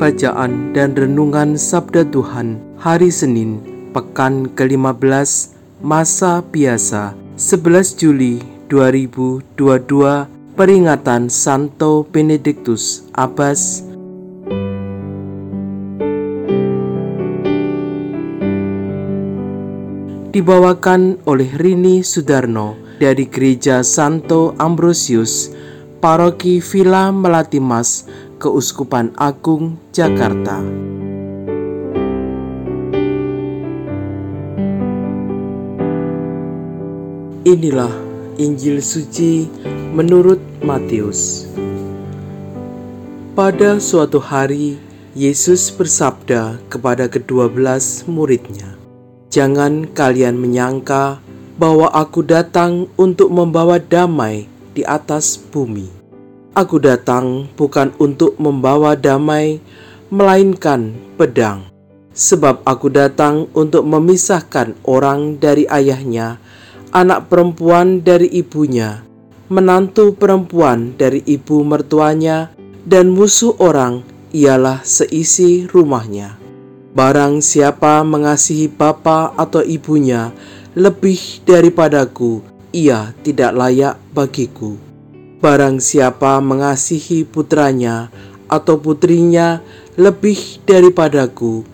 Bacaan dan Renungan Sabda Tuhan Hari Senin, Pekan ke-15, Masa Biasa, 11 Juli 2022, Peringatan Santo Benedictus Abbas, dibawakan oleh Rini Sudarno dari Gereja Santo Ambrosius, Paroki Villa Melatimas, Keuskupan Agung Jakarta. Inilah Injil suci menurut Matius. Pada suatu hari, Yesus bersabda kepada kedua belas muridnya, "Jangan kalian menyangka bahwa Aku datang untuk membawa damai di atas bumi." Aku datang bukan untuk membawa damai, melainkan pedang. Sebab aku datang untuk memisahkan orang dari ayahnya, anak perempuan dari ibunya, menantu perempuan dari ibu mertuanya, dan musuh orang ialah seisi rumahnya. Barang siapa mengasihi bapa atau ibunya lebih daripadaku, ia tidak layak bagiku Barang siapa mengasihi putranya atau putrinya lebih daripadaku,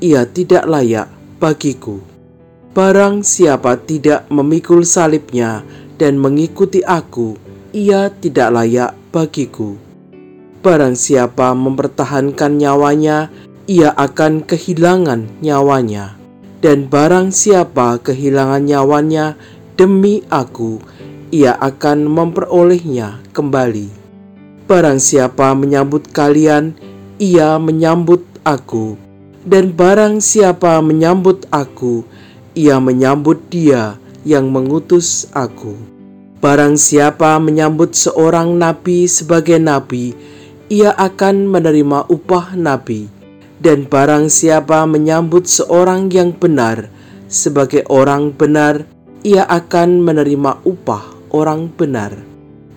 ia tidak layak bagiku. Barang siapa tidak memikul salibnya dan mengikuti aku, ia tidak layak bagiku. Barang siapa mempertahankan nyawanya, ia akan kehilangan nyawanya. Dan barang siapa kehilangan nyawanya demi aku, ia akan memperolehnya kembali. Barang siapa menyambut kalian, ia menyambut aku, dan barang siapa menyambut aku, ia menyambut Dia yang mengutus aku. Barang siapa menyambut seorang nabi sebagai nabi, ia akan menerima upah nabi, dan barang siapa menyambut seorang yang benar sebagai orang benar, ia akan menerima upah orang benar.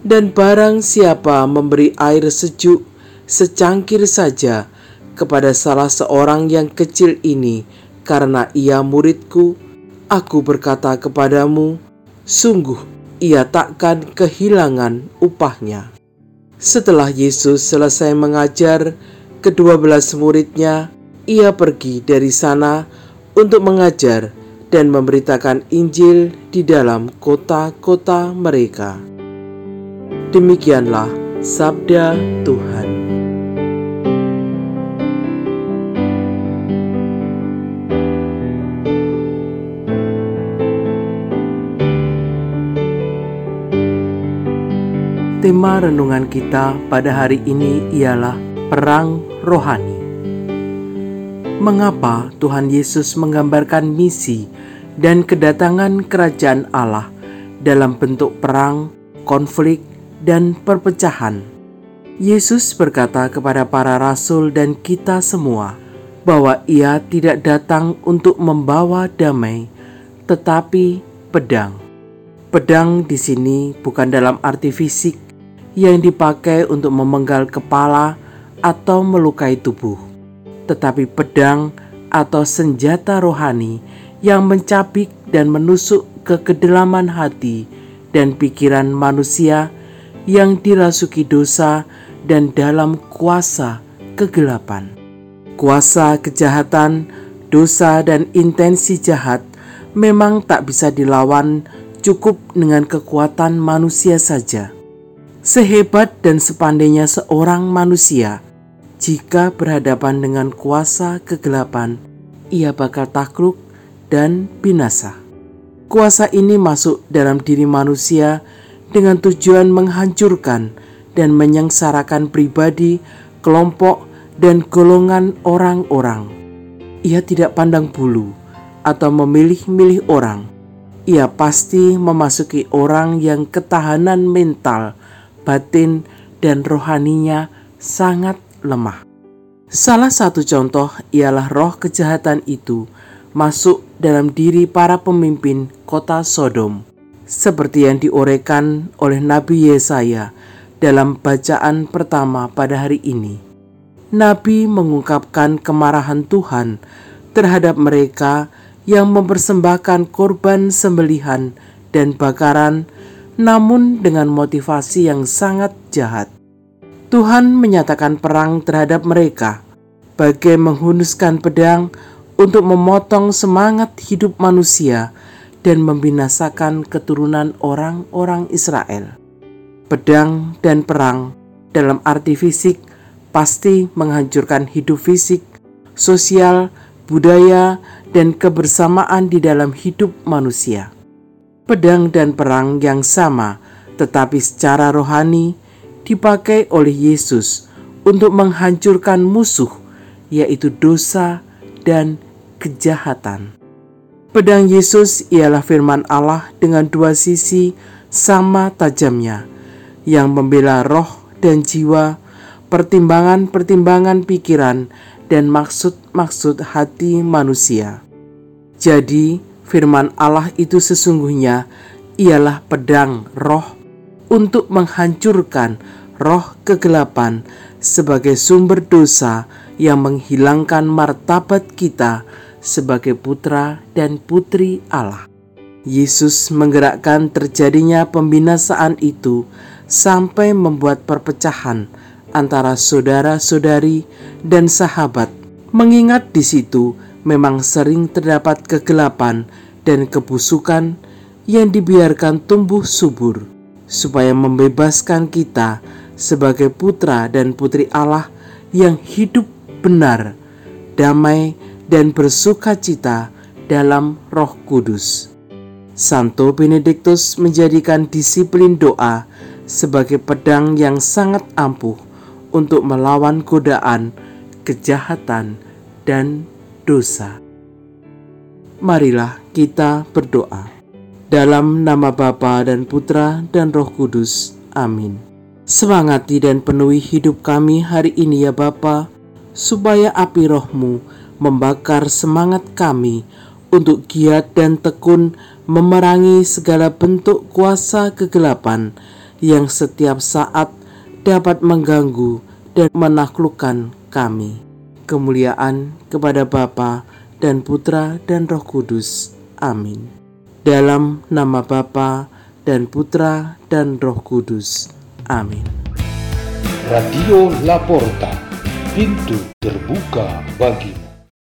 Dan barang siapa memberi air sejuk secangkir saja kepada salah seorang yang kecil ini karena ia muridku, aku berkata kepadamu, sungguh ia takkan kehilangan upahnya. Setelah Yesus selesai mengajar kedua belas muridnya, ia pergi dari sana untuk mengajar dan memberitakan Injil di dalam kota-kota mereka. Demikianlah sabda Tuhan. Tema renungan kita pada hari ini ialah perang rohani. Mengapa Tuhan Yesus menggambarkan misi dan kedatangan kerajaan Allah dalam bentuk perang, konflik, dan perpecahan. Yesus berkata kepada para rasul dan kita semua bahwa Ia tidak datang untuk membawa damai, tetapi pedang. Pedang di sini bukan dalam arti fisik yang dipakai untuk memenggal kepala atau melukai tubuh, tetapi pedang atau senjata rohani yang mencabik dan menusuk ke kedalaman hati dan pikiran manusia yang dirasuki dosa dan dalam kuasa kegelapan. Kuasa kejahatan, dosa, dan intensi jahat memang tak bisa dilawan cukup dengan kekuatan manusia saja. Sehebat dan sepandainya seorang manusia, jika berhadapan dengan kuasa kegelapan, ia bakal takluk dan binasa. kuasa ini masuk dalam diri manusia dengan tujuan menghancurkan dan menyengsarakan pribadi, kelompok, dan golongan orang-orang. Ia tidak pandang bulu atau memilih-milih orang. Ia pasti memasuki orang yang ketahanan mental, batin, dan rohaninya sangat lemah. Salah satu contoh ialah roh kejahatan itu masuk dalam diri para pemimpin kota Sodom, seperti yang diorekan oleh Nabi Yesaya dalam bacaan pertama pada hari ini. Nabi mengungkapkan kemarahan Tuhan terhadap mereka yang mempersembahkan korban sembelihan dan bakaran, namun dengan motivasi yang sangat jahat. Tuhan menyatakan perang terhadap mereka, bagai menghunuskan pedang untuk memotong semangat hidup manusia dan membinasakan keturunan orang-orang Israel. Pedang dan perang dalam arti fisik pasti menghancurkan hidup fisik, sosial, budaya, dan kebersamaan di dalam hidup manusia. Pedang dan perang yang sama, tetapi secara rohani, dipakai oleh Yesus untuk menghancurkan musuh, yaitu dosa dan kejahatan. Pedang Yesus ialah firman Allah dengan dua sisi sama tajamnya, yang membela roh dan jiwa, pertimbangan-pertimbangan pikiran, dan maksud-maksud hati manusia. Jadi, firman Allah itu sesungguhnya ialah pedang roh untuk menghancurkan roh kegelapan sebagai sumber dosa yang menghilangkan martabat kita sebagai putra dan putri Allah. Yesus menggerakkan terjadinya pembinasaan itu sampai membuat perpecahan antara saudara-saudari dan sahabat. Mengingat di situ memang sering terdapat kegelapan dan kebusukan yang dibiarkan tumbuh subur, supaya membebaskan kita sebagai putra dan putri Allah yang hidup benar, damai, dan bersuka cita dalam Roh Kudus. Santo Benediktus menjadikan disiplin doa sebagai pedang yang sangat ampuh untuk melawan godaan, kejahatan, dan dosa. Marilah kita berdoa. Dalam nama Bapa dan Putra dan Roh Kudus. Amin. Semangati dan penuhi hidup kami hari ini ya Bapa, supaya api rohmu membakar semangat kami untuk giat dan tekun memerangi segala bentuk kuasa kegelapan yang setiap saat dapat mengganggu dan menaklukkan kami. Kemuliaan kepada Bapa dan Putra dan Roh Kudus. Amin. Dalam nama Bapa dan Putra dan Roh Kudus. Amin. Radio Laporta, pintu terbuka bagimu.